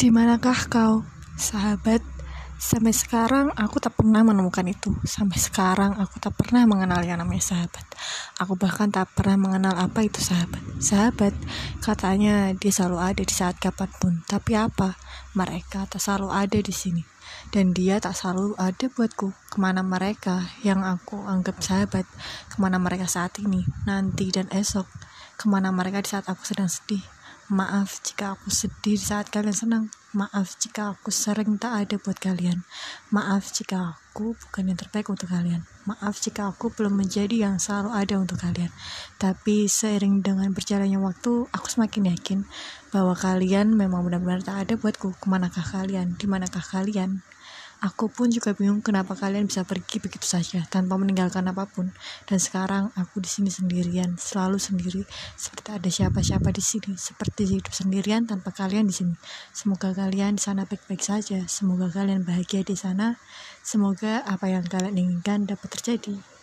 Di manakah kau, sahabat? Sampai sekarang aku tak pernah menemukan itu. Sampai sekarang aku tak pernah mengenal yang namanya sahabat. Aku bahkan tak pernah mengenal apa itu sahabat. Sahabat, katanya dia selalu ada di saat kapan pun. Tapi apa? Mereka tak selalu ada di sini. Dan dia tak selalu ada buatku. Ke mana mereka yang aku anggap sahabat? Ke mana mereka saat ini, nanti, dan esok? Ke mana mereka di saat aku sedang sedih? Maaf jika aku sedih di saat kalian senang. Maaf jika aku sering tak ada buat kalian. Maaf jika aku bukan yang terbaik untuk kalian. Maaf jika aku belum menjadi yang selalu ada untuk kalian. Tapi seiring dengan berjalannya waktu, aku semakin yakin bahwa kalian memang benar-benar tak ada buatku. Ke manakah kalian? Di manakah kalian? Aku pun juga bingung kenapa kalian bisa pergi begitu saja tanpa meninggalkan apa pun. Dan sekarang aku di sini sendirian, selalu sendiri, seperti ada siapa-siapa di sini, seperti hidup sendirian tanpa kalian di sini. Semoga kalian di sana baik-baik saja. Semoga kalian bahagia di sana. Semoga apa yang kalian inginkan dapat terjadi.